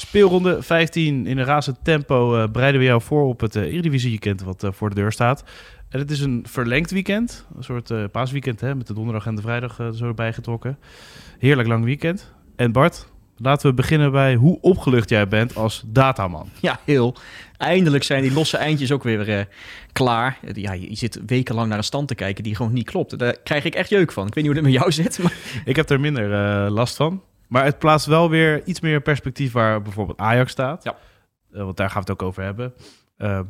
Speelronde 15 in een razend tempo uh, bereiden we jou voor op het uh, Eredivisie weekend wat uh, voor de deur staat. En het is een verlengd weekend, een soort paasweekend hè, met de donderdag en de vrijdag zo erbij getrokken. Heerlijk lang weekend. En Bart, laten we beginnen bij hoe opgelucht jij bent als dataman. Ja, heel. Eindelijk zijn die losse eindjes ook weer klaar. Ja, je zit wekenlang naar een stand te kijken die gewoon niet klopt. Daar krijg ik echt jeuk van. Ik weet niet hoe het met jou zit. Maar... Ik heb er minder last van. Maar het plaatst wel weer iets meer perspectief waar bijvoorbeeld Ajax staat. Ja. Uh, want daar gaan we het ook over hebben. Uh,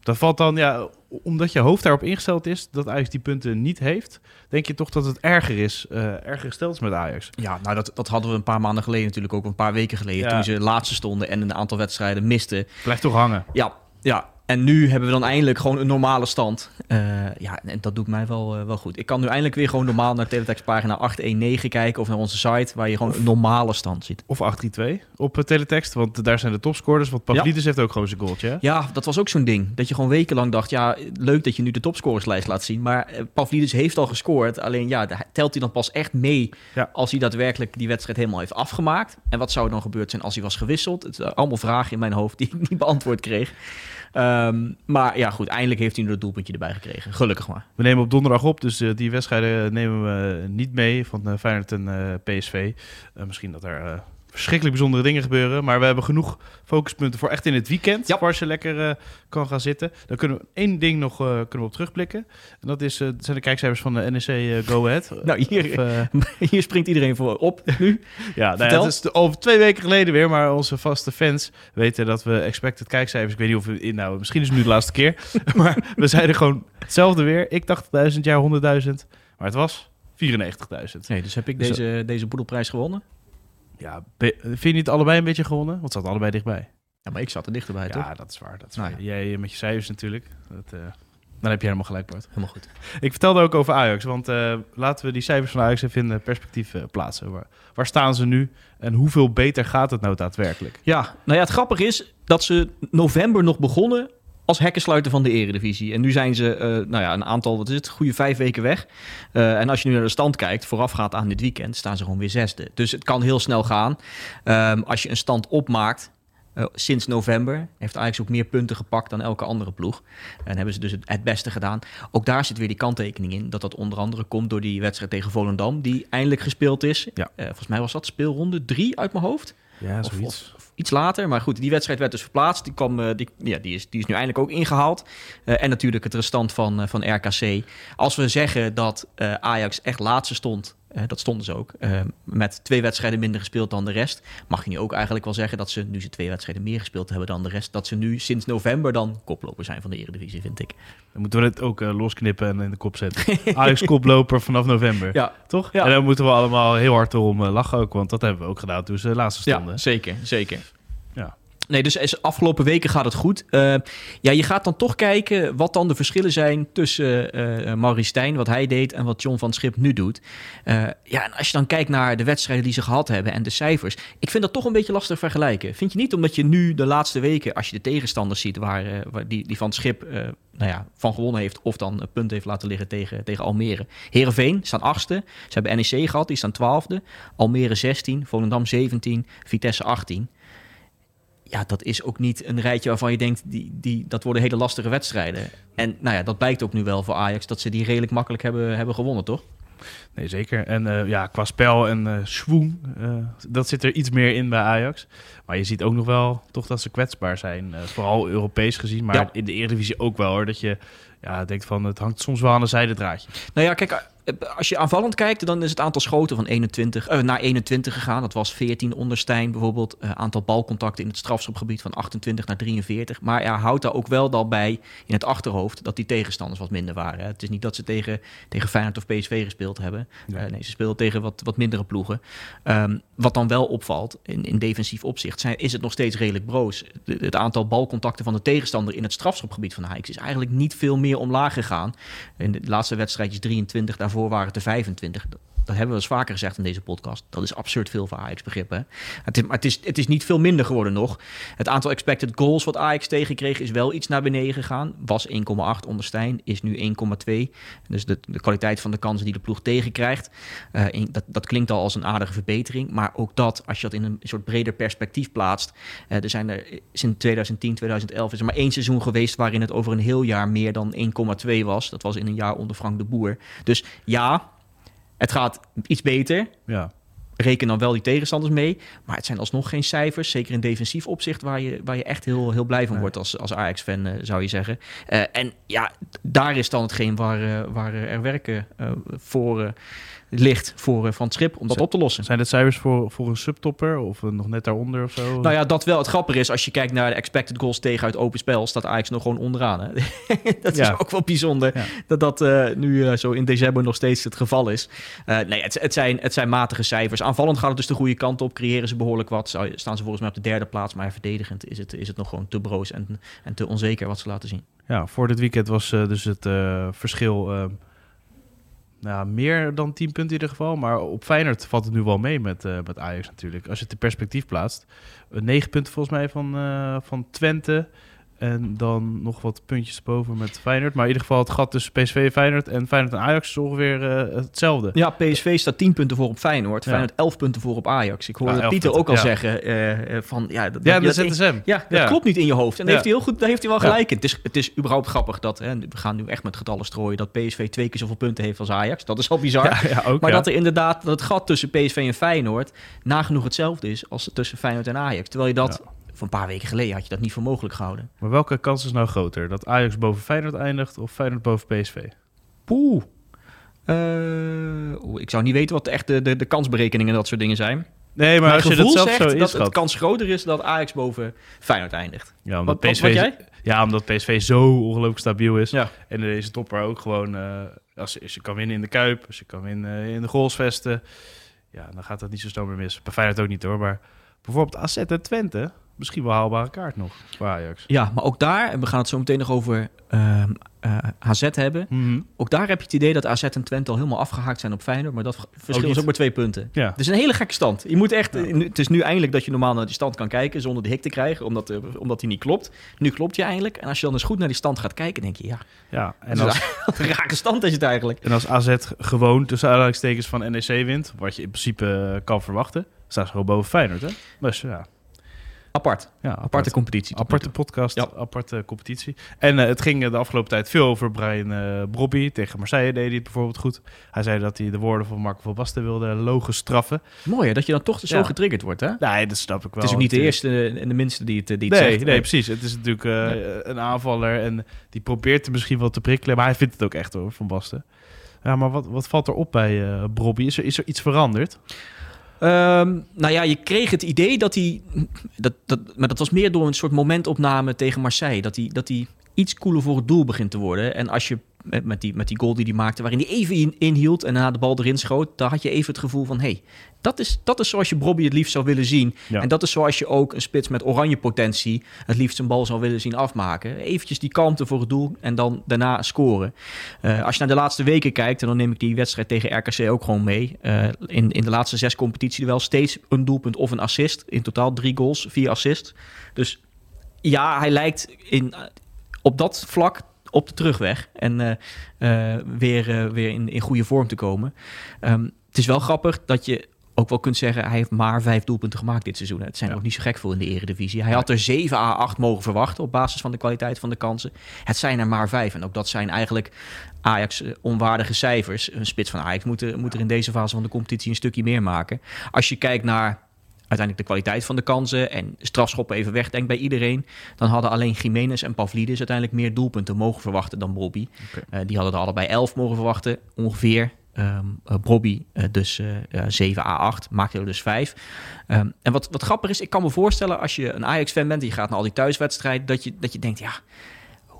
dat valt dan, ja, omdat je hoofd daarop ingesteld is dat Ajax die punten niet heeft, denk je toch dat het erger is, uh, erger gesteld is met Ajax. Ja, nou dat, dat hadden we een paar maanden geleden natuurlijk ook, een paar weken geleden, ja. toen ze laatste stonden en een aantal wedstrijden misten. Blijft toch hangen. Ja, ja, en nu hebben we dan eindelijk gewoon een normale stand. Uh, ja, en dat doet mij wel, uh, wel goed. Ik kan nu eindelijk weer gewoon normaal naar Teletext pagina 819 kijken... of naar onze site, waar je gewoon een normale stand ziet. Of 832 op Teletext, want daar zijn de topscorers. Want Pavlidis ja. heeft ook gewoon zijn goaltje. Ja, dat was ook zo'n ding. Dat je gewoon wekenlang dacht... ja, leuk dat je nu de topscorerslijst laat zien... maar Pavlidis heeft al gescoord. Alleen ja, telt hij dan pas echt mee... Ja. als hij daadwerkelijk die wedstrijd helemaal heeft afgemaakt. En wat zou er dan gebeurd zijn als hij was gewisseld? Het zijn allemaal vragen in mijn hoofd die ik niet beantwoord kreeg. Um, maar ja, goed, eindelijk heeft hij dat doelpuntje erbij gekregen. Gelukkig maar. We nemen op donderdag op, dus uh, die wedstrijden nemen we niet mee van uh, Feyenoord en PSV. misschien dat er verschrikkelijk bijzondere dingen gebeuren. Maar we hebben genoeg focuspunten voor echt in het weekend. Ja. Waar ze lekker uh, kan gaan zitten. Dan kunnen we één ding nog uh, kunnen we op terugblikken. En dat is, uh, zijn de kijkcijfers van de NEC Go Ahead. Nou, hier, of, hier springt iedereen voor op nu. ja, nou ja, het is over twee weken geleden weer. Maar onze vaste fans weten dat we expected kijkcijfers... Ik weet niet of we inhouden. Misschien is het nu de laatste keer. maar we zeiden gewoon hetzelfde weer. Ik dacht 1000 jaar 100.000. Maar het was 94.000. Nee, dus heb ik dus, deze, deze boedelprijs gewonnen? Ja, vind je niet allebei een beetje gewonnen? Want het zat allebei dichtbij. Ja, maar ik zat er dichterbij, ja, toch? Ja, dat is waar. Dat is nou, waar. Jij met je cijfers natuurlijk. Dat, uh, dan heb je helemaal gelijk, Bart. Helemaal goed. Ik vertelde ook over Ajax, want uh, laten we die cijfers van Ajax even in perspectief uh, plaatsen. Waar, waar, staan ze nu en hoeveel beter gaat het nou daadwerkelijk? Ja, nou ja, het grappige is dat ze november nog begonnen als hekkensluiter van de eredivisie. En nu zijn ze, uh, nou ja, een aantal, wat is het, goede vijf weken weg. Uh, en als je nu naar de stand kijkt, voorafgaat aan dit weekend, staan ze gewoon weer zesde. Dus het kan heel snel gaan. Um, als je een stand opmaakt, uh, sinds november heeft Ajax ook meer punten gepakt dan elke andere ploeg. En hebben ze dus het, het, beste gedaan. Ook daar zit weer die kanttekening in. Dat dat onder andere komt door die wedstrijd tegen Volendam, die eindelijk gespeeld is. Ja. volgens mij was dat speelronde drie uit mijn hoofd. Ja. Of, of iets later. Maar goed, die wedstrijd werd dus verplaatst. Die, kwam, uh, die, ja, die, is, die is nu eindelijk ook ingehaald. Uh, en natuurlijk het restant van, uh, van RKC. Als we zeggen dat Ajax echt laatste stond... dat stonden ze ook. met twee wedstrijden minder gespeeld dan de rest. Mag je nu ook eigenlijk wel zeggen dat ze, nu ze twee wedstrijden meer gespeeld hebben dan de rest, dat ze nu sinds november dan koploper zijn van de Eredivisie, vind ik. Dan moeten we het ook losknippen en in de kop zetten. Ajax koploper vanaf november. Ja. Toch? Ja. En dan moeten we allemaal heel hard erom lachen ook, want dat hebben we ook gedaan toen ze laatste stonden. Ja, zeker, zeker. Nee, dus afgelopen weken gaat het goed. Uh, ja, je gaat dan toch kijken wat dan de verschillen zijn tussen uh, Maurice Stijn, wat hij deed, en wat John van Schip nu doet. Ja, en als je dan kijkt naar de wedstrijden die ze gehad hebben en de cijfers, ik vind dat toch een beetje lastig vergelijken. Vind je niet? Omdat je nu de laatste weken, als je de tegenstanders ziet waar, waar die, die van Schip nou ja, van gewonnen heeft of dan een punt heeft laten liggen tegen, tegen Almere. Herenveen staan achtste. Ze hebben NEC gehad, die staan twaalfde. Almere 16, Volendam 17, Vitesse 18 ja, dat is ook niet een rijtje waarvan je denkt, die, die, dat worden hele lastige wedstrijden. En nou ja, dat blijkt ook nu wel voor Ajax, dat ze die redelijk makkelijk hebben, hebben gewonnen, toch? Nee, zeker. En uh, ja, qua spel en uh, swoon, uh, dat zit er iets meer in bij Ajax. Maar je ziet ook nog wel toch dat ze kwetsbaar zijn. vooral Europees gezien, maar Ja. in de Eredivisie ook wel hoor. Dat je ja, denkt van het hangt soms wel aan een zijdendraadje. Nou ja, kijk, eh, als je aanvallend kijkt, dan is het aantal schoten van 21 eh, naar 21 gegaan. Dat was 14 onder Stijn bijvoorbeeld. Uh, aantal balcontacten in het strafschopgebied van 28 naar 43. Maar ja, houdt daar ook wel dan bij in het achterhoofd dat die tegenstanders wat minder waren. Het is niet dat ze tegen, tegen Feyenoord of PSV gespeeld hebben. nee, ze speelden tegen wat, wat mindere ploegen. Um, wat dan wel opvalt in, in defensief opzicht, zijn, is het nog steeds redelijk broos. het aantal balcontacten van de tegenstander in het strafschopgebied van Ajax is eigenlijk niet veel meer omlaag gegaan. In de laatste wedstrijdjes 23 daarvoor waren het er 25. Dat hebben we eens vaker gezegd in deze podcast. Dat is absurd veel voor Ajax begrippen. Het is, maar het is, het is niet veel minder geworden nog. Het aantal expected goals wat Ajax tegenkreeg is wel iets naar beneden gegaan. Was 1,8 onder Stijn, is nu 1,2. Dus de, de kwaliteit van de kansen die de ploeg tegenkrijgt, uh, dat, dat klinkt al als een aardige verbetering. Maar ook dat, als je dat in een soort breder perspectief plaatst. Uh, er zijn er sinds 2010, 2011 is er maar één seizoen geweest waarin het over een heel jaar meer dan 1,2 was. Dat was in een jaar onder Frank de Boer. Dus ja, het gaat iets beter. Ja. Reken dan wel die tegenstanders mee. Maar het zijn alsnog geen cijfers. Zeker in defensief opzicht waar je, waar je echt heel, heel blij van wordt als, als Ajax-fan, uh, zou je zeggen. Uh, en ja, daar is dan hetgeen waar, uh, waar er werken voor ligt voor uh, Van Schip om dat op te lossen. Zijn het cijfers voor, voor een subtopper of uh, nog net daaronder of zo? Nou ja, dat wel. Het grappige is, als je kijkt naar de expected goals tegen uit open spel, staat Ajax nog gewoon onderaan. Hè? dat ja. is ook wel bijzonder ja. dat dat uh, nu zo in december nog steeds het geval is. nee, het, het, zijn, het zijn matige cijfers. Aanvallend gaat het dus de goede kant op, creëren ze behoorlijk wat. Staan ze volgens mij op de derde plaats, maar verdedigend is het, is het nog gewoon te broos en, en te onzeker wat ze laten zien. Ja, voor dit weekend was dus het verschil nou, meer dan 10 punten in ieder geval. Maar op Feyenoord valt het nu wel mee met, uh, met Ajax natuurlijk. Als je het perspectief plaatst. 9 punten volgens mij van, uh, van Twente. En dan nog wat puntjes boven met Feyenoord. Maar in ieder geval het gat tussen PSV en Feyenoord en Feyenoord en Ajax is ongeveer uh, hetzelfde. Ja, PSV staat 10 punten voor op Feyenoord. Ja. Feyenoord 11 punten voor op Ajax. Ik hoorde ja, Pieter ook al ja. zeggen uh, van... Ja, dat, ja, dat, dat ZSM. Ja, dat klopt niet in je hoofd. En daar heeft hij heel goed, daar heeft hij wel gelijk in. Het is, het is überhaupt grappig dat... Hè, we gaan nu echt met getallen strooien... dat PSV twee keer zoveel punten heeft als Ajax. Dat is al bizar. ook, maar dat er inderdaad dat het gat tussen PSV en Feyenoord... nagenoeg hetzelfde is als tussen Feyenoord en Ajax. Terwijl je dat voor een paar weken geleden had je dat niet voor mogelijk gehouden. Maar welke kans is nou groter? Dat Ajax boven Feyenoord eindigt of Feyenoord boven PSV? Poeh. Uh, ik zou niet weten wat echt de, de, de kansberekeningen en dat soort dingen zijn. Nee, maar als je dat zelf zo dat het kans groter is dat Ajax boven Feyenoord eindigt. Ja, omdat wat, PSV, wat, jij? Ja, omdat PSV zo ongelooflijk stabiel is. Ja. En deze topper ook gewoon... Uh, als, als, je kan winnen in de Kuip, als je kan winnen in de goalsvesten... Ja, dan gaat dat niet zo snel meer mis. Bij Feyenoord ook niet hoor, maar... Bijvoorbeeld AZ en Twente misschien wel haalbare kaart nog voor Ajax. Ja, maar ook daar, en we gaan het zo meteen nog over uh, uh, AZ hebben. Mm -hmm. Ook daar heb je het idee dat AZ en Twente al helemaal afgehaakt zijn op Feyenoord. Maar dat verschil is ook maar twee punten. Ja. Het is een hele gekke stand. Je moet echt, ja. Het is nu eindelijk dat je normaal naar die stand kan kijken zonder de hik te krijgen. Omdat, uh, omdat die niet klopt. Nu klopt je eindelijk. En als je dan eens goed naar die stand gaat kijken, denk je ja. Ja, en als, een rake stand is het eigenlijk. En als AZ gewoon tussen aanhalingstekens van NEC wint, wat je in principe kan verwachten, staan ze gewoon boven Feyenoord. Hè? Dus ja. Apart. Ja, apart. aparte competitie. Aparte podcast, ja. aparte competitie. En uh, het ging de afgelopen tijd veel over Brian uh, Brobby. Tegen Marseille deed hij het bijvoorbeeld goed. Hij zei dat hij de woorden van Marco van Basten wilde logen straffen. Mooi hè, dat je dan toch zo getriggerd wordt hè? Nee, dat snap ik wel. Het is ook niet de eerste en de minste die het, die het nee, zegt. Nee, precies. Het is natuurlijk uh, nee. een aanvaller en die probeert er misschien wel te prikkelen. Maar hij vindt het ook echt hoor, van Basten. Ja, maar wat, wat valt erop bij uh, Brobby? Is er, is er iets veranderd? Um, nou ja, je kreeg het idee dat hij. Dat, dat, maar dat was meer door een soort momentopname tegen Marseille. Dat hij, dat hij iets cooler voor het doel begint te worden. En als je met die, met die goal die hij maakte, waarin hij even in, inhield en daarna de bal erin schoot, dan had je even het gevoel van: hé, hey, dat, is, dat is zoals je Bobby het liefst zou willen zien. Ja. En dat is zoals je ook een spits met oranje potentie het liefst zijn bal zou willen zien afmaken. Eventjes die kalmte voor het doel en dan daarna scoren. Uh, als je naar de laatste weken kijkt, en dan neem ik die wedstrijd tegen RKC ook gewoon mee. Uh, in, in de laatste zes competitie wel steeds een doelpunt of een assist. In totaal drie goals, vier assists. Dus ja, hij lijkt in, op dat vlak op de terugweg en uh, uh, weer, uh, weer in, in goede vorm te komen. Um, het is wel grappig dat je ook wel kunt zeggen, hij heeft maar vijf doelpunten gemaakt dit seizoen. Het zijn ja. ook niet zo gek veel in de eredivisie. Hij had er 7 à 8 mogen verwachten op basis van de kwaliteit van de kansen. Het zijn er maar vijf. En ook dat zijn eigenlijk Ajax onwaardige cijfers. Een spits van Ajax moet er, moet er in deze fase van de competitie een stukje meer maken. Als je kijkt naar uiteindelijk de kwaliteit van de kansen en strafschoppen even wegdenkt bij iedereen, dan hadden alleen Jiménez en Pavlidis uiteindelijk meer doelpunten mogen verwachten dan Bobby. Eh, die hadden er allebei 11 mogen verwachten, ongeveer. Eh, Bobby eh, dus eh, ja, 7 à 8, maakte er dus 5. Ehm, en wat, wat grappig is, ik kan me voorstellen als je een Ajax-fan bent en je gaat naar al die thuiswedstrijden, dat je, dat je denkt, ja,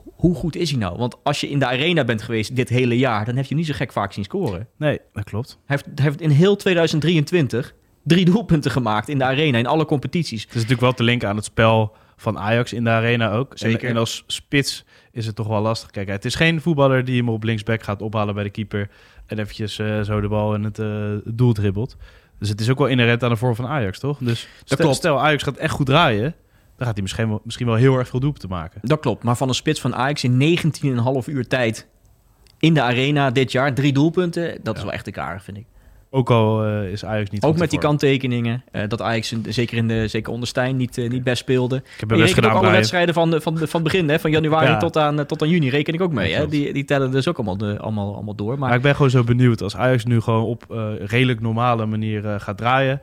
hoe goed is hij nou? Want als je in de arena bent geweest dit hele jaar, dan heb je niet zo gek vaak zien scoren. Nee, dat klopt. Hij heeft, hij heeft in heel 2023 drie doelpunten gemaakt in de arena, in alle competities. Het is natuurlijk wel te linken aan het spel van Ajax in de arena ook. Zeker. En, en als spits is het toch wel lastig. Kijk, het is geen voetballer die hem op linksback gaat ophalen bij de keeper... en eventjes eh, zo de bal in het eh, doel dribbelt. Dus het is ook wel inherent aan de vorm van Ajax, toch? Dus stel, klopt. stel Ajax gaat echt goed draaien... dan gaat hij misschien wel, misschien wel heel erg veel doelpunten maken. Dat klopt, maar van een spits van Ajax in 19,5 uur tijd in de arena dit jaar, drie doelpunten, dat is wel echt te karig, vind ik. Ook al eh, is Ajax niet Ook met die kanttekeningen, eh, dat Ajax in- zeker, in de, zeker onder Stijn niet, eh, niet best speelde. Ik heb best ook alle wedstrijden van, van, van begin, hè, van januari Ja. tot, aan, tot aan juni, reken ik ook mee. Hè? Die, die tellen dus ook allemaal, de, allemaal, allemaal door. Maar Maar ik ben gewoon zo benieuwd als Ajax nu gewoon op redelijk normale manier gaat draaien.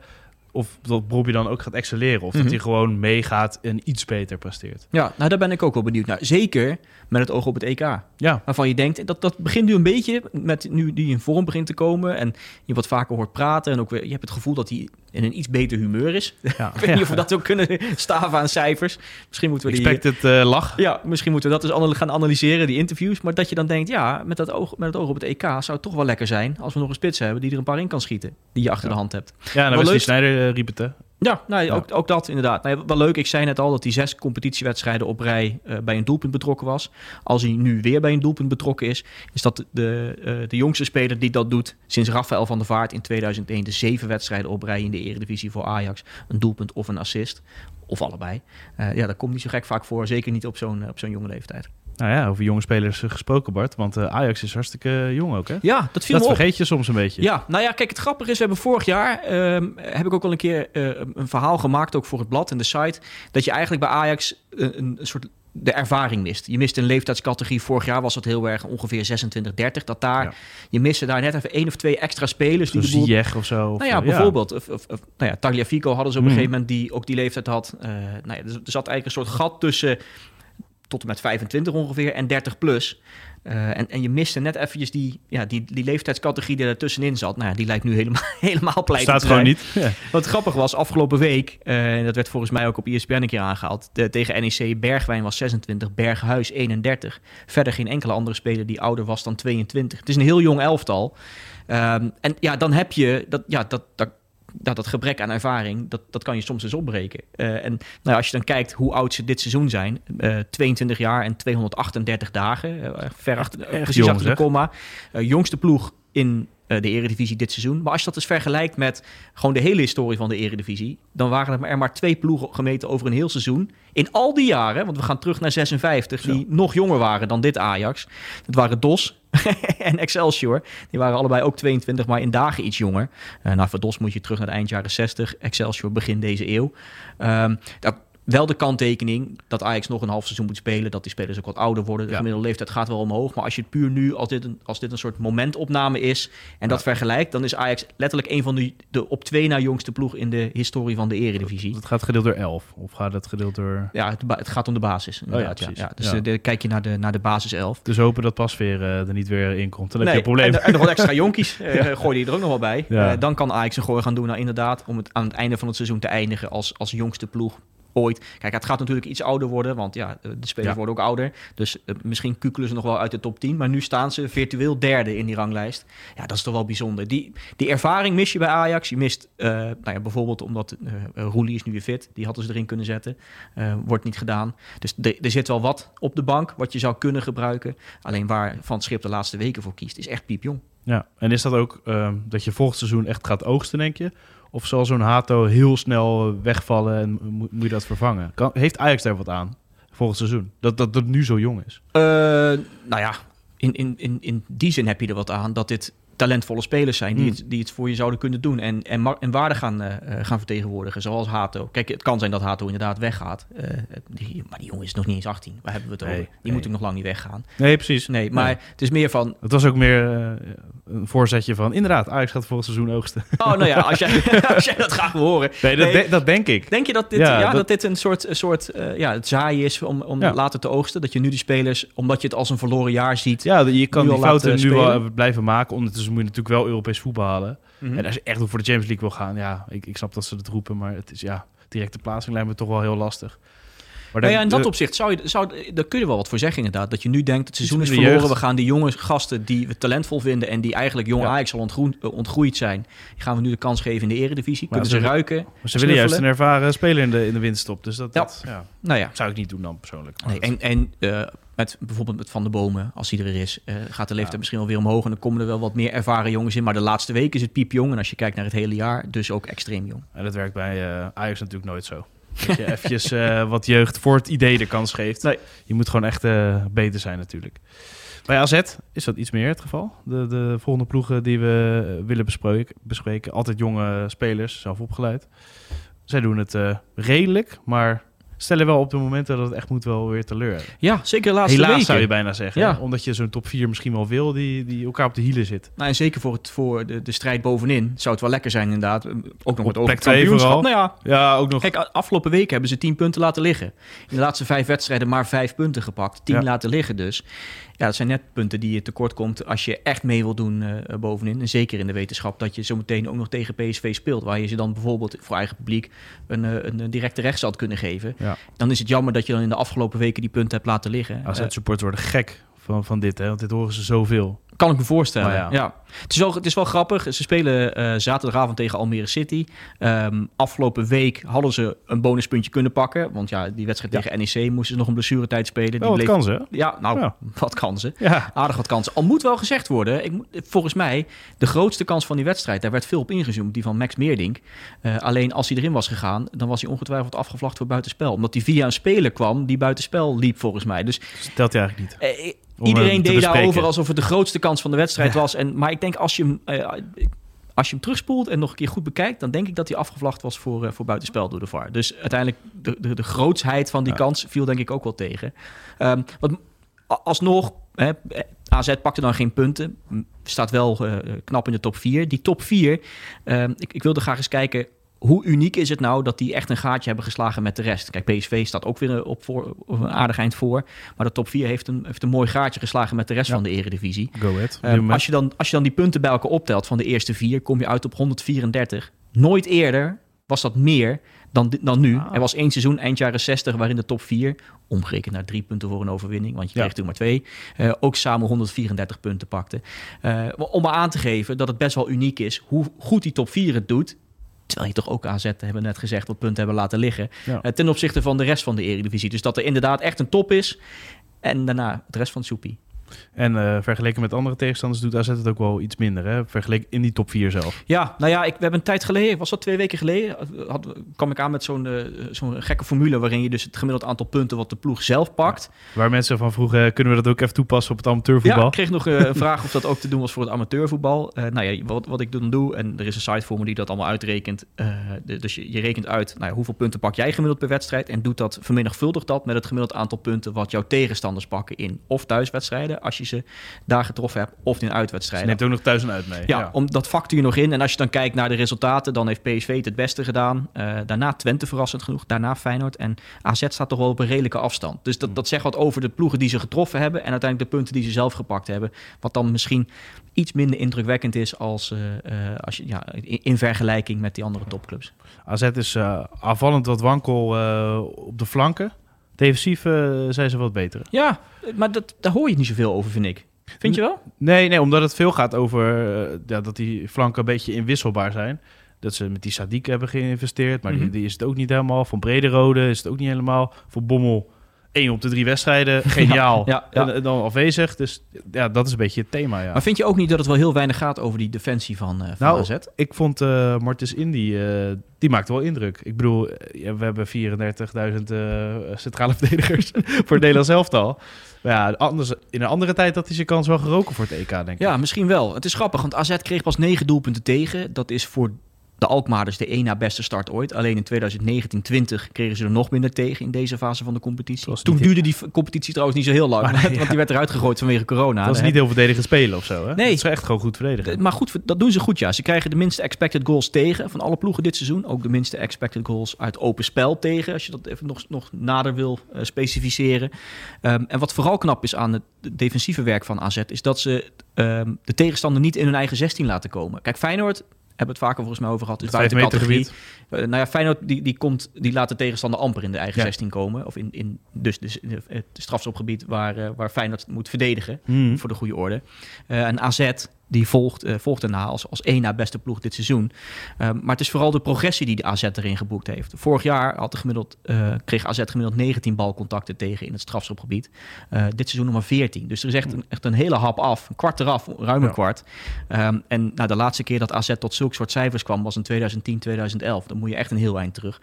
Of dat Bobby dan ook gaat excelleren. Of Mhm. dat hij gewoon meegaat en iets beter presteert. ja, nou, daar ben ik ook wel benieuwd naar. Zeker met het oog op het EK. Ja, Waarvan je denkt, dat, dat begint nu een beetje met nu die in vorm begint te komen. En je wat vaker hoort praten. En ook weer, je hebt het gevoel dat hij in een iets beter humeur is. ja. Ik weet niet of we dat ook kunnen staven aan cijfers. Misschien moeten we die... Expected eh, lach. Ja, misschien moeten we dat dus anal- gaan analyseren, die interviews. Maar dat je dan denkt, ja, met, dat oog, met het oog op het EK zou het toch wel lekker zijn... als we nog een spits hebben die er een paar in kan schieten. Die je achter Ja. de hand hebt. Ja, nou Wel Wesley leuk. Snijder eh, riep het, hè? Ja. Ook, ook dat inderdaad. Ja, wel leuk, ik zei net al dat hij zes competitiewedstrijden op rij eh, bij een doelpunt betrokken was. Als hij nu weer bij een doelpunt betrokken is, is dat de, eh, de jongste speler die dat doet sinds Rafael van der Vaart in 2001. De zeven wedstrijden op rij in de Eredivisie voor Ajax. Een doelpunt of een assist. Of allebei. Eh, ja, dat komt niet zo gek vaak voor. Zeker niet op zo'n op zo'n jonge leeftijd. Nou ja, over jonge spelers eh, gesproken, Bart. Want eh, Ajax is hartstikke jong ook, hè? Ja, dat viel Dat me op. vergeet je soms een beetje. Ja, nou ja, kijk, het grappige is, we hebben vorig jaar, ehm, heb ik ook al een keer eh, een verhaal gemaakt, ook voor het blad en de site, dat je eigenlijk bij Ajax een, een soort de ervaring mist. Je mist een leeftijdscategorie. Vorig jaar was dat heel erg ongeveer 26, 30. Dat daar, Ja. je miste daar net even één of twee extra spelers. Zo'n Die de boel Ziyech of zo. of, nou ja, eh, bijvoorbeeld. Of, of, of, nou ja, Tagliafico hadden ze op een Mhm. gegeven moment die ook die leeftijd had. Eh, nou ja, er zat eigenlijk een soort gat tussen tot en met 25 ongeveer en 30 plus. Eh, en, en je miste net eventjes die, ja, die, die leeftijdscategorie die er tussenin zat. Nou ja, die lijkt nu helemaal, helemaal pleiten Staat gewoon niet. Ja. Wat grappig was, afgelopen week, eh, dat werd volgens mij ook op ESPN een keer aangehaald. De, tegen NEC Bergwijn was 26, Berghuis 31. Verder geen enkele andere speler die ouder was dan 22. Het is een heel jong elftal. Ehm, en ja, dan heb je dat, ja, dat, dat, dat, dat gebrek aan ervaring, dat, dat kan je soms eens opbreken. Eh, en nou ja, als je dan kijkt hoe oud ze dit seizoen zijn, eh 22 jaar en 238 dagen, eh, ver achter, echt precies jong, achter de komma. Eh, jongste ploeg in eh, de Eredivisie dit seizoen. Maar als je dat eens vergelijkt met gewoon de hele historie van de Eredivisie, dan waren er maar twee ploegen gemeten over een heel seizoen. In al die jaren, want we gaan terug naar 56, Zo. die nog jonger waren dan dit Ajax. Dat waren DOS en Excelsior. Die waren allebei ook 22, maar in dagen iets jonger. Eh nou, voor DOS moet je terug naar de eind jaren 60, Excelsior begin deze eeuw. Ehm, dat, wel de kanttekening dat Ajax nog een half seizoen moet spelen. Dat die spelers ook wat ouder worden. De Ja. gemiddelde leeftijd gaat wel omhoog. Maar als je het puur nu, als dit een, als dit een soort momentopname is... en dat vergelijkt... dan is Ajax letterlijk een van de, de op twee na jongste ploeg... in de historie van de eredivisie. Het gaat gedeeld door 11. Of gaat het gedeeld door... Ja, het, gaat om de basis. Inderdaad, ja. Dus eh, de, kijk je naar de, naar de basis 11. Dus hopen dat Pasveer eh er niet weer in komt. Dan heb Nee, je een probleem. En, en nog wat extra jonkies. eh gooi je er ook nog wel bij. Dan kan Ajax een gooi gaan doen. Nou, inderdaad, om het aan het einde van het seizoen te eindigen als, als jongste ploeg ooit. Kijk, het gaat natuurlijk iets ouder worden, want ja, de spelers Ja. worden ook ouder. Dus eh, misschien kukelen ze nog wel uit de top 10. Maar nu staan ze virtueel derde in die ranglijst. Ja, dat is toch wel bijzonder. Die, die ervaring mis je bij Ajax. Je mist eh, nou ja, bijvoorbeeld omdat eh eh, Roelie is nu weer fit. Die hadden ze erin kunnen zetten. Eh, wordt niet gedaan. Dus de- er zit wel wat op de bank wat je zou kunnen gebruiken. Alleen waar Van het Schip de laatste weken voor kiest, is echt piepjong. Ja, en is dat ook ehm, dat je volgend seizoen echt gaat oogsten, denk je? Of zal zo'n Hato heel snel eh, wegvallen en moet, moet je dat vervangen? Kan, heeft Ajax daar wat aan volgend seizoen? Dat dat het nu zo jong is. Eh, nou ja, in, in, in, in die zin heb je er wat aan dat dit talentvolle spelers zijn die, Hmm. het, die het voor je zouden kunnen doen en, en, en waarde gaan, eh, eh, gaan vertegenwoordigen, zoals Hato. Kijk, het kan zijn dat Hato inderdaad weggaat, eh, die, maar die jongen is nog niet eens 18. Waar hebben we het Nee, over? Die nee. moet ook nog lang niet weggaan. Nee, precies. Nee, maar het is meer van, Het was ook meer een voorzetje van... Inderdaad, Ajax gaat volgend seizoen oogsten. oh nou ja, als jij, als jij dat graag wil horen. Nee, dat, Nee. de- dat denk ik. Denk je dat dit, Ja, ja, dat... dat- dit een soort, een soort ja, het zaaien is om, om Ja. later te oogsten? Dat je nu die spelers, omdat je het als een verloren jaar ziet... Ja, je kan die fouten nu wel blijven maken. Ondertussen moet je natuurlijk wel Europees voetbal halen. Mhm. En als je echt voor de Champions League wil gaan... Ja, ik, ik snap dat ze dat roepen. Maar het is ja... Directe plaatsing lijkt me toch wel heel lastig. Maar Nou ja, in dat de- opzicht zou je, zou, daar kun je wel wat voor zeggen inderdaad. Dat je nu denkt, het seizoen is verloren. We gaan die jonge gasten die we talentvol vinden... en die eigenlijk jong Ja. Ajax al ontgroeid, eh, ontgroeid zijn... die gaan we nu de kans geven in de eredivisie. Maar Kunnen ze- ruiken. Maar ze willen juist een ervaren speler in de, in de winststop. Dus dat, Ja. dat ja, Nou ja, zou ik niet doen dan persoonlijk. Nee, en, en eh, met, bijvoorbeeld met Van de Bomen, als hij er is... eh, gaat de leeftijd Ja. misschien wel weer omhoog... en dan komen er wel wat meer ervaren jongens in. Maar de laatste week is het piepjong. En als je kijkt naar het hele jaar, dus ook extreem jong. En dat werkt bij Ajax natuurlijk nooit zo. Dat je eventjes eh, wat jeugd voor het idee de kans geeft. Nee. Je moet gewoon echt eh, beter zijn natuurlijk. Bij AZ is dat iets meer het geval. De, de volgende ploegen die we eh, willen bespreken, bespreken. Altijd jonge spelers, zelf opgeleid. Zij doen het redelijk, maar stellen wel op de momenten dat het echt moet wel weer teleur. Ja, zeker de laatste Helaas weken. zou je bijna zeggen. Ja. Omdat je zo'n top 4 misschien wel wil die, die elkaar op de hielen zit. Nou, en zeker voor, het, voor de, de strijd bovenin zou het wel lekker zijn inderdaad. Ook nog met over het kampioenschap. Nou ja, Ja, ook nog. Kijk, afgelopen week hebben ze 10 punten laten liggen. In de laatste vijf wedstrijden maar vijf punten gepakt. 10 Ja. laten liggen dus. Ja, dat zijn net punten die je tekort komt als je echt mee wil doen eh, bovenin. En zeker in de wetenschap dat je zo meteen ook nog tegen PSV speelt. Waar je ze dan bijvoorbeeld voor eigen publiek een, eh, een, een directe rechts had kunnen geven. Ja. Dan is het jammer dat je dan in de afgelopen weken die punten hebt laten liggen. Eh, AZ-supporters worden gek van, van dit, hè? want dit horen ze zoveel. Kan ik me voorstellen. Maar ja. ja. Het, is wel, het is wel grappig. Ze spelen eh, zaterdagavond tegen Almere City. Ehm, afgelopen week hadden ze een bonuspuntje kunnen pakken. Want ja, die wedstrijd Ja. tegen NEC moesten ze nog een blessuretijd spelen. Wel wat bleef- kansen, hè? Ja, nou, Ja. wat kansen. Ja. Aardig wat kansen. Al moet wel gezegd worden, ik, volgens mij, de grootste kans van die wedstrijd, daar werd veel op ingezoomd, die van Max Meerdink. Eh, alleen als hij erin was gegaan, dan was hij ongetwijfeld afgevlacht voor buitenspel. Omdat hij via een speler kwam die buitenspel liep, volgens mij. Dus Dat telt hij eigenlijk niet. Om iedereen deed daarover alsof het de grootste kans van de wedstrijd Ja. was. En, maar ik denk als je hem... eh, als je hem terugspoelt en nog een keer goed bekijkt, dan denk ik dat hij afgevlacht was voor, eh, voor buitenspel door de VAR. Dus uiteindelijk, de, de, de grootsheid van die Ja. kans viel denk ik ook wel tegen. Ehm, wat, alsnog, hè, eh, AZ pakte dan geen punten. Staat wel knap in de top 4. Die top 4, ehm, ik, ik wilde graag eens kijken... Hoe uniek is het nou dat die echt een gaatje hebben geslagen met de rest? Kijk, PSV staat ook weer op, voor, op een aardig eind voor. Maar de top 4 heeft een, heeft een mooi gaatje geslagen met de rest Ja. van de eredivisie. Go ahead. Ehm, als, je dan, als je dan die punten bij elkaar optelt van de eerste vier, kom je uit op 134. Nooit eerder was dat meer dan, dan nu. Ah. Er was één seizoen, eind jaren 60, waarin de top 4, omgerekend naar drie punten voor een overwinning, want je Ja. kreeg toen maar twee, eh, ook samen 134 punten pakte. Eh, om maar aan te geven dat het best wel uniek is hoe goed die top 4 het doet. Terwijl je toch ook AZ, hebben we net gezegd, wat punten hebben laten liggen. Ja. eh, ten opzichte van de rest van de eredivisie. Dus dat er inderdaad echt een top is. En daarna het rest van soepie. En eh, vergeleken met andere tegenstanders doet AZ het ook wel iets minder. Hè? Vergeleken in die top 4 zelf. Ja, nou ja, ik, we hebben een tijd geleden, was dat twee weken geleden, had, kwam ik aan met zo'n eh, zo'n gekke formule waarin je dus het gemiddeld aantal punten wat de ploeg zelf pakt. Waar mensen van vroegen, kunnen we dat ook even toepassen op het amateurvoetbal? Ja, ik kreeg nog eh, een vraag of dat ook te doen was voor het amateurvoetbal. Eh, nou ja, wat, wat ik dan doe, en er is een site voor me die dat allemaal uitrekent. eh, de- dus je, je rekent uit nou ja, hoeveel punten pak jij gemiddeld per wedstrijd en doet dat, vermenigvuldigt dat met het gemiddeld aantal punten wat jouw tegenstanders pakken in of thuiswedstrijden, als je ze daar getroffen hebt, of in Ze uitwedstrijden. neemt ook nog thuis en uit mee. Ja, Om, dat factor je nog in. En als je dan kijkt naar de resultaten, dan heeft PSV het het beste gedaan. Eh, daarna Twente verrassend genoeg. Daarna Feyenoord. En AZ staat toch wel op een redelijke afstand. Dus dat, dat zegt wat over de ploegen die ze getroffen hebben. En uiteindelijk de punten die ze zelf gepakt hebben. Wat dan misschien iets minder indrukwekkend is als, eh, eh, als je, ja, in, in vergelijking met die andere topclubs. AZ is eh, aanvallend wat wankel eh, op de flanken. Defensief eh, zijn ze wat beter. Ja, maar dat, daar hoor je niet zoveel over, vind ik. Vind je wel? Nee, nee, omdat het veel gaat over eh, ja, dat die flanken een beetje inwisselbaar zijn. Dat ze met die Sadiq hebben geïnvesteerd, maar Mhm. die, die is het ook niet helemaal. Van Brederode is het ook niet helemaal. Voor Bommel één op de drie wedstrijden. Geniaal. Ja, en dan afwezig. Dus ja, dat is een beetje het thema, ja. Maar vind je ook niet dat het wel heel weinig gaat over die defensie van, eh van Nou, AZ? Ik vond eh Martens Indy, eh, die maakte wel indruk. Ik bedoel, eh, we hebben 34.000 eh, centrale verdedigers voor het Nederlands elftal. Maar ja, anders, in een andere tijd had hij zijn kans wel geroken voor het EK, denk ik. Ja, misschien wel. Het is grappig, want AZ kreeg pas negen doelpunten tegen. Dat is voor de Alkmaarders de één na beste start ooit. Alleen in 2019-20 kregen ze er nog minder tegen in deze fase van de competitie. Toen duurde die competitie trouwens niet zo heel lang, Maar want die werd eruit gegooid vanwege corona. dat is niet heel verdedigend spelen of zo, hè? Nee. Dat is echt gewoon goed verdedigen. Maar goed, dat doen ze goed, ja. Ze krijgen de minste expected goals tegen van alle ploegen dit seizoen. Ook de minste expected goals uit open spel tegen, als je dat even nog, nog nader wil eh, specificeren. Ehm, en wat vooral knap is aan het defensieve werk van AZ, is dat ze ehm, de tegenstander niet in hun eigen 16 laten komen. Kijk, Feyenoord, hebben we het vaker volgens mij over gehad, is Het buiten categorie. Eh, nou ja, Feyenoord die, die, komt, die laat de tegenstander amper in de eigen Ja. 16 komen. Of in, in dus, dus in het strafschopgebied waar, eh, waar Feyenoord moet verdedigen Hmm. voor de goede orde. Eh, en AZ die volgt, eh, volgt daarna als, als één na beste ploeg dit seizoen. Um, maar het is vooral de progressie die de AZ erin geboekt heeft. Vorig jaar had er gemiddeld, uh, kreeg AZ gemiddeld 19 balcontacten tegen in het strafschopgebied. Dit seizoen nog maar 14. Dus er is echt een, echt een hele hap af. Een kwart eraf, ruim een ja. kwart. Um, en nou, de laatste keer dat AZ tot zulke soort cijfers kwam was in 2010, 2011. Dan moet je echt een heel eind terug.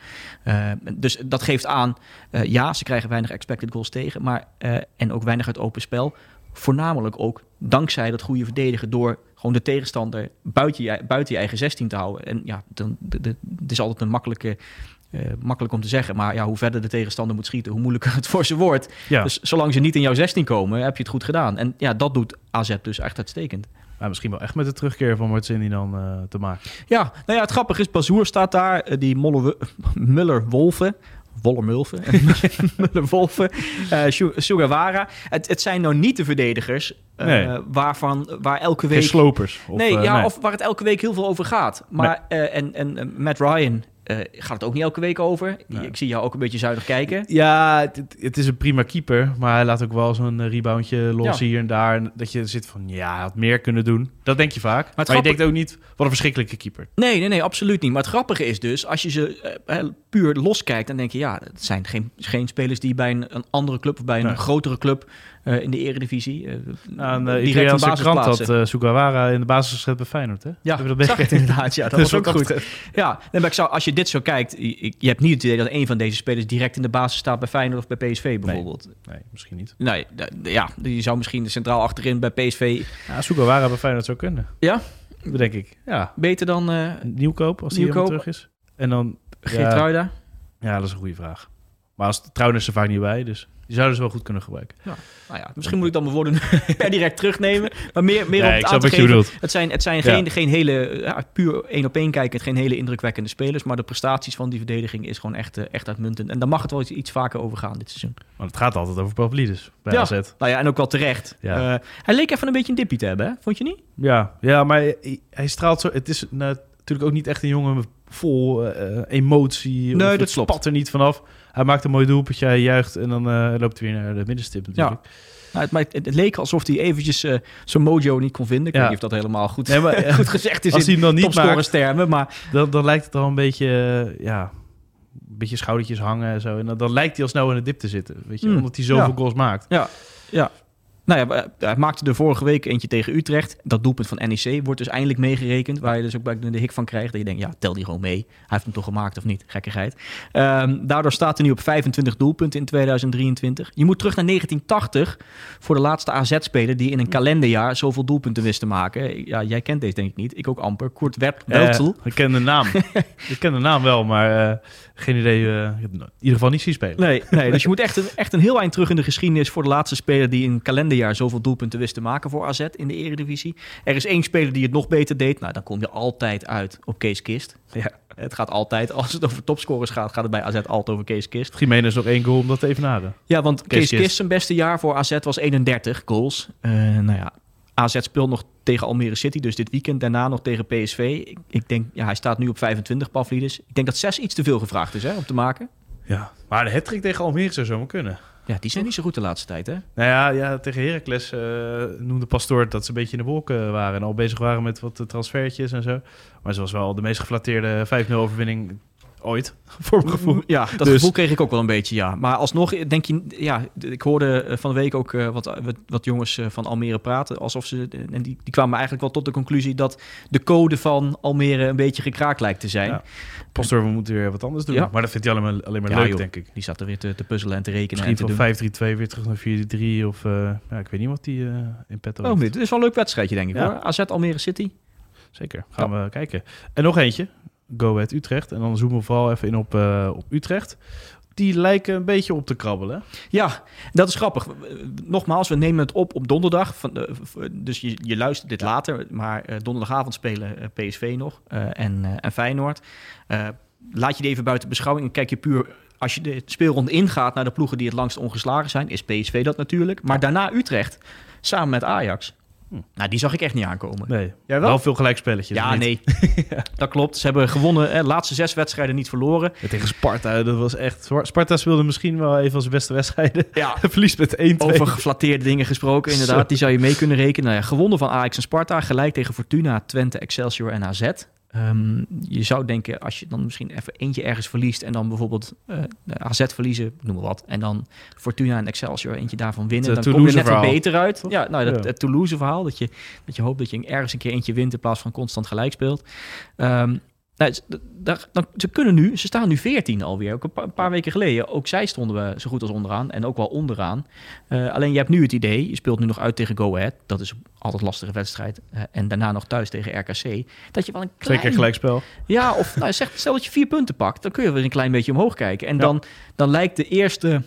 Uh, dus dat geeft aan, ja, ze krijgen weinig expected goals tegen. Maar, en ook weinig uit open spel voornamelijk ook dankzij dat goede verdedigen door gewoon de tegenstander buiten je, buiten je eigen 16 te houden. En ja, dan, het is altijd een makkelijke, uh, makkelijk om te zeggen, maar ja, hoe verder de tegenstander moet schieten, hoe moeilijker het voor ze wordt. Ja. Dus zolang ze niet in jouw 16 komen, heb je het goed gedaan. En ja, dat doet AZ dus echt uitstekend. Ja, misschien wel echt met de terugkeer van Martini dan uh, te maken. Ja, nou ja, het grappige is, Bazoer staat daar, uh, die Muller-Wolven. Wollermulven, Muller-Wolven, uh, Sugawara. Het, het zijn nou niet de verdedigers uh, nee. waarvan, waar elke week... Geen slopers. Of, nee, uh, ja, nee. of waar het elke week heel veel over gaat. Maar, nee. en, en Matt Ryan uh, gaat het ook niet elke week over. Ik zie jou ook een beetje zuinig kijken. Ja, het, het, is een prima keeper. Maar hij laat ook wel zo'n reboundje los ja. hier en daar. Dat je zit van, ja, hij had meer kunnen doen. Dat denk je vaak. Maar, maar grappig... je denkt ook niet, wat een verschrikkelijke keeper. Nee, nee, nee, absoluut niet. Maar het grappige is dus, als je ze uh, puur los kijkt... dan denk je, ja, het zijn geen, geen spelers die bij een, een andere club... of bij een nee. grotere club uh, in de eredivisie... Uh, Aan de Italiaanse krant had uh, Sugawara in de basis gezet bij Feyenoord, hè? Ja, dat zag inderdaad. Ja, dat was ook goed. Ja, nee, maar ik zou, als je dit zo kijkt... Je, je hebt niet het idee dat een van deze spelers direct in de basis staat bij Feyenoord of bij PSV bijvoorbeeld. Nee, nee misschien niet. Nee, ja, je zou misschien centraal achterin bij PSV... Ja, Sugawara bij Feyenoord zou kunnen. Ja? Denk ik. Ja. Beter dan... Nieuwkoop, als hij helemaal terug is. En dan... Geertruida? Ja, ja, dat is een goede vraag. Maar als Trouwen is er vaak niet bij, dus die zouden ze wel goed kunnen gebruiken. Ja. Nou ja, misschien moet ik dan mijn woorden per direct terugnemen. Maar meer, meer nee, op het aan te wat je geven. bedoelt. Het zijn, het zijn geen, ja. geen hele, ja, puur één op één kijken, geen hele indrukwekkende spelers. Maar de prestaties van die verdediging is gewoon echt, echt uitmuntend. En daar mag het wel iets, iets vaker over gaan dit seizoen. Want het gaat altijd over Pavlidis bij ja. AZ. Nou ja, en ook wel terecht. Ja. Uh, hij leek even een beetje een dippie te hebben, hè? vond je niet? Ja, ja maar hij, hij straalt zo... Het is natuurlijk ook niet echt een jongen vol uh, emotie. Nee, of dat spat klopt. er niet vanaf. Hij maakt een mooi doelpuntje, hij juicht en dan uh, loopt hij weer naar de middenstip natuurlijk. Ja. Nou, het, het, het, leek alsof hij eventjes uh, zijn mojo niet kon vinden. Ik ja. weet niet of dat helemaal goed, nee, maar, goed gezegd is als hij dan niet maakt, termen, maar dan, dan lijkt het al een beetje, uh, ja, een beetje schoudertjes hangen en zo. En dan, dan lijkt hij al snel in de dip te zitten, weet je, mm. omdat hij zoveel ja. goals maakt. Ja, ja. Nou ja, hij maakte de vorige week eentje tegen Utrecht. Dat doelpunt van NEC wordt dus eindelijk meegerekend. Waar je dus ook bij de hik van krijgt. Dat je denkt, ja, tel die gewoon mee. Hij heeft hem toch gemaakt of niet? Gekkigheid. Um, daardoor staat hij nu op 25 doelpunten in 2023. Je moet terug naar 1980 voor de laatste AZ-speler... die in een kalenderjaar zoveel doelpunten wist te maken. Ja, jij kent deze denk ik niet. Ik ook amper. Kurt Weltel. Uh, ik ken de naam. ik ken de naam wel, maar uh, geen idee. Uh, in ieder geval niet zien spelen. Nee, nee dus je moet echt een, echt een heel eind terug in de geschiedenis... voor de laatste speler die in een kalender jaar zoveel doelpunten wist te maken voor AZ in de Eredivisie. Er is één speler die het nog beter deed. Nou, dan kom je altijd uit op Kees Kist. Ja, het gaat altijd, als het over topscorers gaat, gaat het bij AZ altijd over Kees Kist. Jiménez nog één goal om dat te evenaden. Ja, want Kees, Kees Kist, Kist zijn beste jaar voor AZ was 31 goals. Uh, nou ja, AZ speelt nog tegen Almere City, dus dit weekend. Daarna nog tegen PSV. Ik, ik denk, ja, hij staat nu op 25, Pavlidis. Ik denk dat 6 iets te veel gevraagd is hè, om te maken. Ja, maar de hat tegen Almere zou zomaar kunnen. Ja, die zijn niet zo goed de laatste tijd, hè? Nou ja, ja tegen Heracles uh, noemde Pastoor dat ze een beetje in de wolken waren... en al bezig waren met wat transfertjes en zo. Maar ze was wel de meest geflatteerde 5-0 overwinning ooit, voor mijn gevoel. Ja, dat Dus- gevoel kreeg ik ook wel een beetje, ja. Maar alsnog denk je, ja, ik hoorde eh, van de week ook eh, wat, wat, jongens eh, van Almere praten. Alsof ze, en die, die kwamen eigenlijk wel tot de conclusie dat de code van Almere een beetje gekraakt lijkt te zijn. Ja. Pastor, we moeten weer wat anders doen. Ja. Maar dat vindt hij alleen maar, alleen maar Ja, leuk, joh. denk ik. Die zat er weer te, te puzzelen en te rekenen Misschien en te van doen. 5-3-2 weer terug naar 4-3 of... ja, ik weet niet wat die eh, in petto Oh, heeft. dit is wel een leuk wedstrijdje, denk ik. Hoor. AZ Almere City. Zeker, gaan we kijken. En nog eentje, Go Ahead Utrecht. En dan zoomen we vooral even in op, eh, op Utrecht. Die lijken een beetje op te krabbelen. Ja, dat is grappig. Nogmaals, we nemen het op op donderdag. Van, dus je, je luistert dit later. Maar eh, donderdagavond spelen eh, PSV nog en, en Feyenoord. Laat je die even buiten beschouwing. En kijk je puur... Als je de speelronde ingaat naar de ploegen die het langst ongeslagen zijn... is PSV dat natuurlijk. Maar daarna Utrecht, samen met Ajax. Hm. Nou, die zag ik echt niet aankomen. Nee, Jij wel? wel veel gelijkspelletjes. Ja, nee. dat klopt. Ze hebben gewonnen. De laatste zes wedstrijden niet verloren. Ja, tegen Sparta, dat was echt... Sparta speelde misschien wel even als beste wedstrijden. Ja, Verliest met 1-2. Over geflatteerde dingen gesproken, inderdaad. Zo. Die zou je mee kunnen rekenen. Nou ja, gewonnen van Ajax en Sparta. Gelijk tegen Fortuna, Twente, Excelsior en AZ. Ehm, je zou denken, als je dan misschien even eentje ergens verliest... en dan bijvoorbeeld eh, AZ verliezen, noem maar wat... en dan Fortuna en Excelsior eentje daarvan winnen... Dan kom je net wat beter uit. Toch? Ja, nou, dat, Ja. het Toulouse-verhaal. Dat je, dat je hoopt dat je ergens een keer eentje wint... in plaats van constant gelijk speelt. Ehm, nou, daar- dan, ze kunnen nu, ze staan nu 14 alweer. Ook een paar, een paar weken geleden. Ook zij stonden we zo goed als onderaan en ook wel onderaan. Eh, alleen je hebt nu het idee, je speelt nu nog uit tegen Go Ahead. Dat is altijd een lastige wedstrijd. Eh, en daarna nog thuis tegen RKC. Dat je wel een klein... Zeker gelijkspel. Ja, of nou, zeg, stel dat je vier punten pakt. Dan kun je weer een klein beetje omhoog kijken. En Ja. dan, dan lijkt de eerste...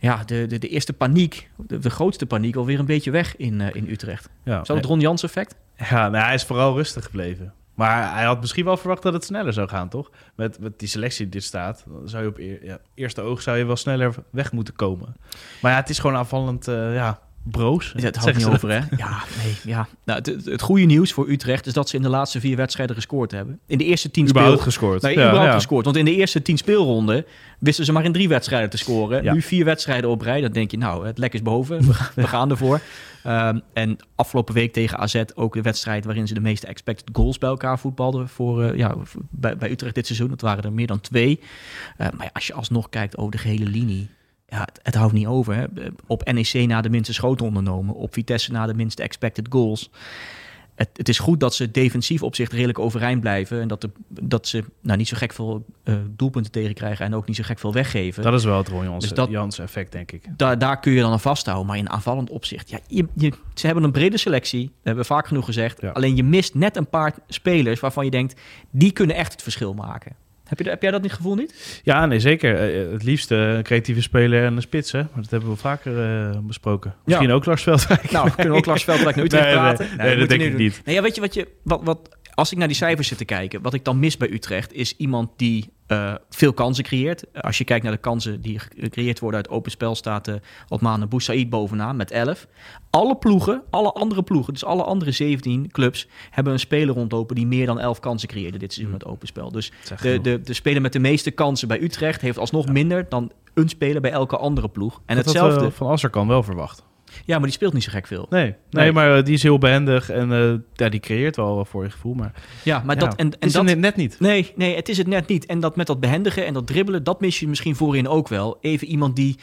Ja, de, de, de eerste paniek, de, de grootste paniek, alweer een beetje weg in, eh, in Utrecht. Ja, Zou het Ron Jans effect? ja nou, hij is vooral rustig gebleven. Maar hij had misschien wel verwacht dat het sneller zou gaan, toch? Met, met die selectie die er staat, zou je op eer- ja, eerste oog zou je wel sneller weg moeten komen. Maar ja, het is gewoon aanvallend, eh, ja, broos. Ja, het houdt niet over, hè? Ja, nee, ja. Nou, het, het, goede nieuws voor Utrecht is dat ze in de laatste vier wedstrijden gescoord hebben. In de eerste tien Überhaupt speel... gescoord. Nee, Ja, überhaupt ja. gescoord. Want in de eerste tien speelronden wisten ze maar in drie wedstrijden te scoren. Ja. Nu vier wedstrijden op rij. Dan denk je, nou, het lek is boven. We, gaan- we gaan ervoor. Ehm, en afgelopen week tegen AZ ook de wedstrijd waarin ze de meeste expected goals bij elkaar voetbalden voor, eh, ja, bij, bij Utrecht dit seizoen. Dat waren er meer dan twee. Eh, maar als je alsnog kijkt over de gehele linie. Ja, het, het houdt niet over. Hè. Op NEC na de minste schoten ondernomen. Op Vitesse na de minste expected goals. Het, het is goed dat ze defensief op zich redelijk overeind blijven. En dat, de, dat ze nou, niet zo gek veel eh, doelpunten tegenkrijgen. En ook niet zo gek veel weggeven. Dat is wel het Ron Jans, Dus Jans effect, denk ik. Daar, daar kun je dan aan vasthouden. Maar in aanvallend opzicht. Ja, je, je, ze hebben een brede selectie. Dat hebben we vaak genoeg gezegd. Ja. Alleen je mist net een paar spelers waarvan je denkt. Die kunnen echt het verschil maken. Heb, je, heb jij dat niet gevoel niet? Ja, nee, zeker. Eh, het liefst eh, een creatieve speler en een spits, hè. Maar dat hebben we vaker eh, besproken. Misschien ook Lars Veldwijk. Nou, we kunnen ook Lars Veldwijk Utrecht Nee, nee, praten. nee, dat denk ik doen. niet. Nee, ja, weet je wat je... Wat, wat, als ik naar die cijfers zit te kijken, wat ik dan mis bij Utrecht... is iemand die eh, veel kansen creëert. Als je kijkt naar de kansen die gecreëerd worden uit open spel... staat uh, Otmane Boussaïd bovenaan met 11. Alle ploegen, alle andere ploegen... dus alle andere 17 clubs... hebben een speler rondlopen die meer dan 11 kansen creëerde... dit seizoen met open spel. Dus de, de, de speler met de meeste kansen bij Utrecht... heeft alsnog minder dan een speler bij elke andere ploeg. En Dat hetzelfde... eh, van Asser kan wel verwacht. Ja, maar die speelt niet zo gek veel. Nee, nee, Nee. maar eh, die is heel behendig en eh, ja, die creëert wel wat voor je gevoel. Maar, Ja, maar ja, dat... En, het en is dat, er net- niet. Nee, nee, het is het net niet. En dat met dat behendigen en dat dribbelen, dat mis je misschien voorin ook wel. Even iemand die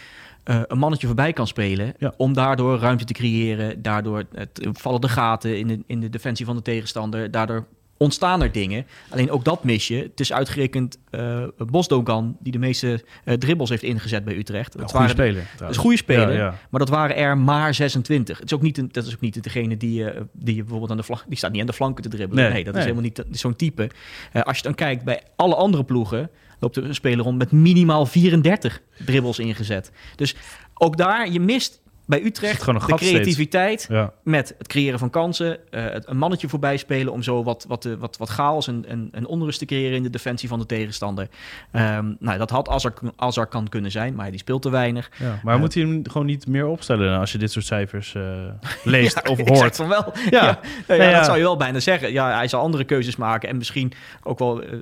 eh, een mannetje voorbij kan spelen. Ja. Om daardoor ruimte te creëren. Daardoor het, vallen de gaten in de, in de defensie van de tegenstander. Daardoor ontstaan er dingen. Alleen ook dat mis je. Het is uitgerekend eh Bosdogan die de meeste eh, dribbles heeft ingezet bij Utrecht. Dat goede waren, speler. dat is goede speler. Ja, ja. Maar dat waren er maar 26. Het is ook niet, een, dat is ook niet degene die, eh, die je bijvoorbeeld aan de flank... Die staat niet aan de flanken te dribbelen. Nee, Nee, dat nee. is helemaal niet zo'n type. Als je dan kijkt bij alle andere ploegen... loopt er een speler rond met minimaal 34 dribbles ingezet. Dus ook daar, je mist bij Utrecht gewoon een de creativiteit... Ja. met het creëren van kansen, eh, het- een mannetje voorbij spelen... om zo wat, wat, eh, wat, wat chaos en, en, en onrust te creëren in de defensie van de tegenstander. Ehm, nou, dat had Azar, Azar kan kunnen zijn, maar die speelt te weinig. Ja, maar moet je hem gewoon niet meer opstellen als je dit soort cijfers eh, leest Ja, of hoort? van wel. Ja. Ja, Nee, dat zou je wel bijna zeggen. Ja, hij zal andere keuzes maken en misschien ook wel eh,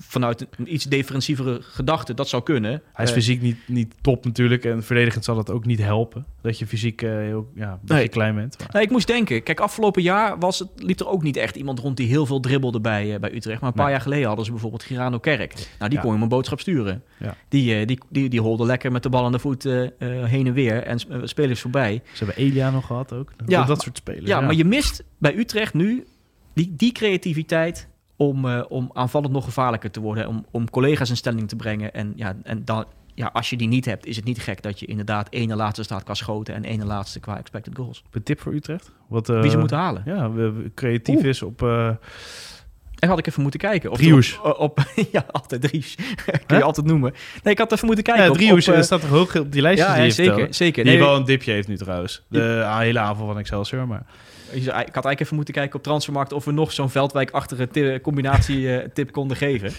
vanuit een iets defensievere gedachte. Dat zou kunnen. Hij is Eh, fysiek niet, niet top natuurlijk en verdedigend zal dat ook niet helpen. Dat dat je fysiek eh, heel ja, Nee. klein bent. Maar, Nou, ik moest denken, kijk, afgelopen jaar was het, liep er ook niet echt iemand rond die heel veel dribbelde bij, eh, bij Utrecht. Maar een paar Nee. jaar geleden hadden ze bijvoorbeeld Girano Kerk. Nou, die Ja. kon je een boodschap sturen. Ja. Die, eh, die, die, die holde lekker met de bal aan de voet heen en weer en sp- spelers voorbij. ze hebben Elia nog gehad ook. Ja, dat maar- soort spelers. Ja, maar je mist bij Utrecht nu die, die creativiteit om, om aanvallend nog gevaarlijker te worden. Om, om collega's in stelling te brengen. En, ja, en dan, ja, als je die niet hebt, is het niet gek dat je inderdaad ene laatste staat qua schoten en ene laatste qua expected goals. Een tip voor Utrecht? Wat, eh, Wie ze moeten halen. Ja, creatief Oeh. is op... eh, En had ik even moeten kijken. Of. Op, op, ja, altijd Driouche. Kun Huh? je altijd noemen. Nee, ik had even moeten kijken. ja, op, eh, staat er hoog op die lijstjes ja, die ja, zeker. zeker. Die Nee, wel een dipje heeft nu trouwens. De ah, hele aanval van Excelsior, maar... ik had eigenlijk even moeten kijken op Transfermarkt... of we nog zo'n Veldwijk-achtige ti- combinatie eh, tip konden geven.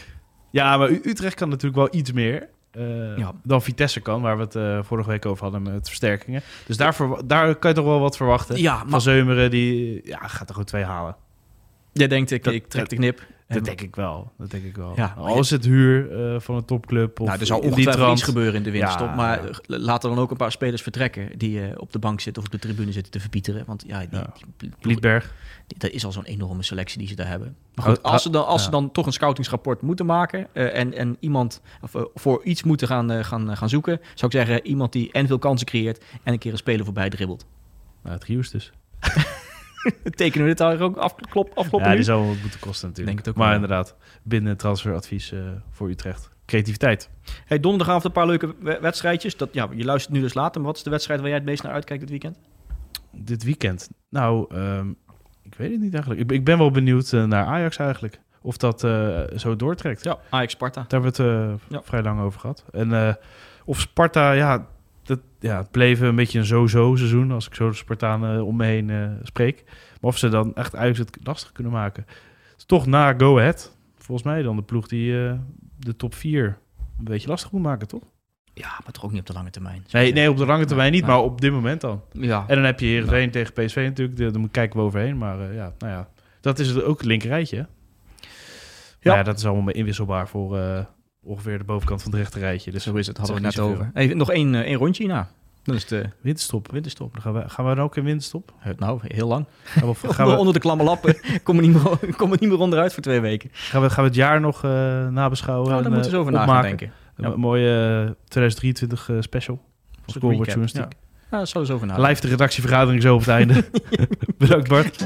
Ja, maar Utrecht kan natuurlijk wel iets meer eh, Ja. dan Vitesse kan, waar we het eh, vorige week over hadden met versterkingen. Dus daar, kan je toch wel wat verwachten. Ja, Van Zeumeren, die ja, gaat er gewoon twee halen. jij denkt, ik, Dat- ik trek de knip. Dat En- denk ik wel. Dat denk ik wel. Ja, Als het huur eh, van een topclub of nou, er zal in die ongetwijfeld iets gebeuren in de winterstop. Ja, maar ja. eh, laten dan ook een paar spelers vertrekken... die eh, op de bank zitten of op de tribune zitten te verpieteren. Want ja, die, Ja. die- die- Liedberg. dat is al zo'n enorme selectie die ze daar hebben. Maar goed, als ze dan, als ja. ze dan toch een scoutingsrapport moeten maken... eh, en, en iemand of, voor iets moeten gaan, eh, gaan, gaan zoeken... zou ik zeggen, iemand die en veel kansen creëert... en een keer een speler voorbij dribbelt. Nou, het Rius dus. Tekenen we dit daar ook afklop, afkloppen Ja, nu? die zou wat moeten kosten natuurlijk. Denk het ook maar wel. inderdaad, binnen transferadvies eh, voor Utrecht. Creativiteit. Hey, donderdagavond een paar leuke we- wedstrijdjes. Dat, ja, je luistert nu dus later, maar wat is de wedstrijd waar jij het meest naar uitkijkt dit weekend? Dit weekend. Nou, ehm, ik weet het niet eigenlijk. Ik, ik ben wel benieuwd eh, naar Ajax eigenlijk. Of dat eh, zo doortrekt. Ja, Ajax-Sparta. Daar hebben we het Ja. vrij lang over gehad. En of Sparta, ja, dat ja, het bleef een beetje een zo-zo seizoen. Als ik zo de Spartanen om me heen eh, spreek. Maar of ze dan echt Ajax het lastig kunnen maken. Toch na Go Ahead. Volgens mij dan de ploeg die eh, de top 4 een beetje lastig moet maken, toch? Ja, maar toch ook niet op de lange termijn. Nee, nee op de lange termijn niet, maar op dit moment dan. Ja, En dan heb je Heerenveen tegen PSV natuurlijk. Daar moet kijken we overheen. Maar eh, ja, nou ja, dat is het ook het linkerrijtje. Ja. Ja. ja, dat is allemaal inwisselbaar voor eh, ongeveer de bovenkant van het rechterrijtje. Dus zo is het. Hadden we het net over. Hey, nog één, eh, één rondje hierna. Dan is het eh, Winterstop. winterstop. Dan gaan we, gaan we dan ook in winterstop? Nou, heel lang. Gaan we, gaan we, Onder de klamme lappen. Kom er niet meer, kom er niet meer onderuit voor twee weken. gaan we, gaan we het jaar nog eh, nabeschouwen? Nou, daar moeten we eens over na denken. Een mooie eh, 2023 eh, special. Scoreboard journalistiek. Ja, daar zullen we eens over nadenken. Live de redactievergadering zo op het einde. Bedankt Bart.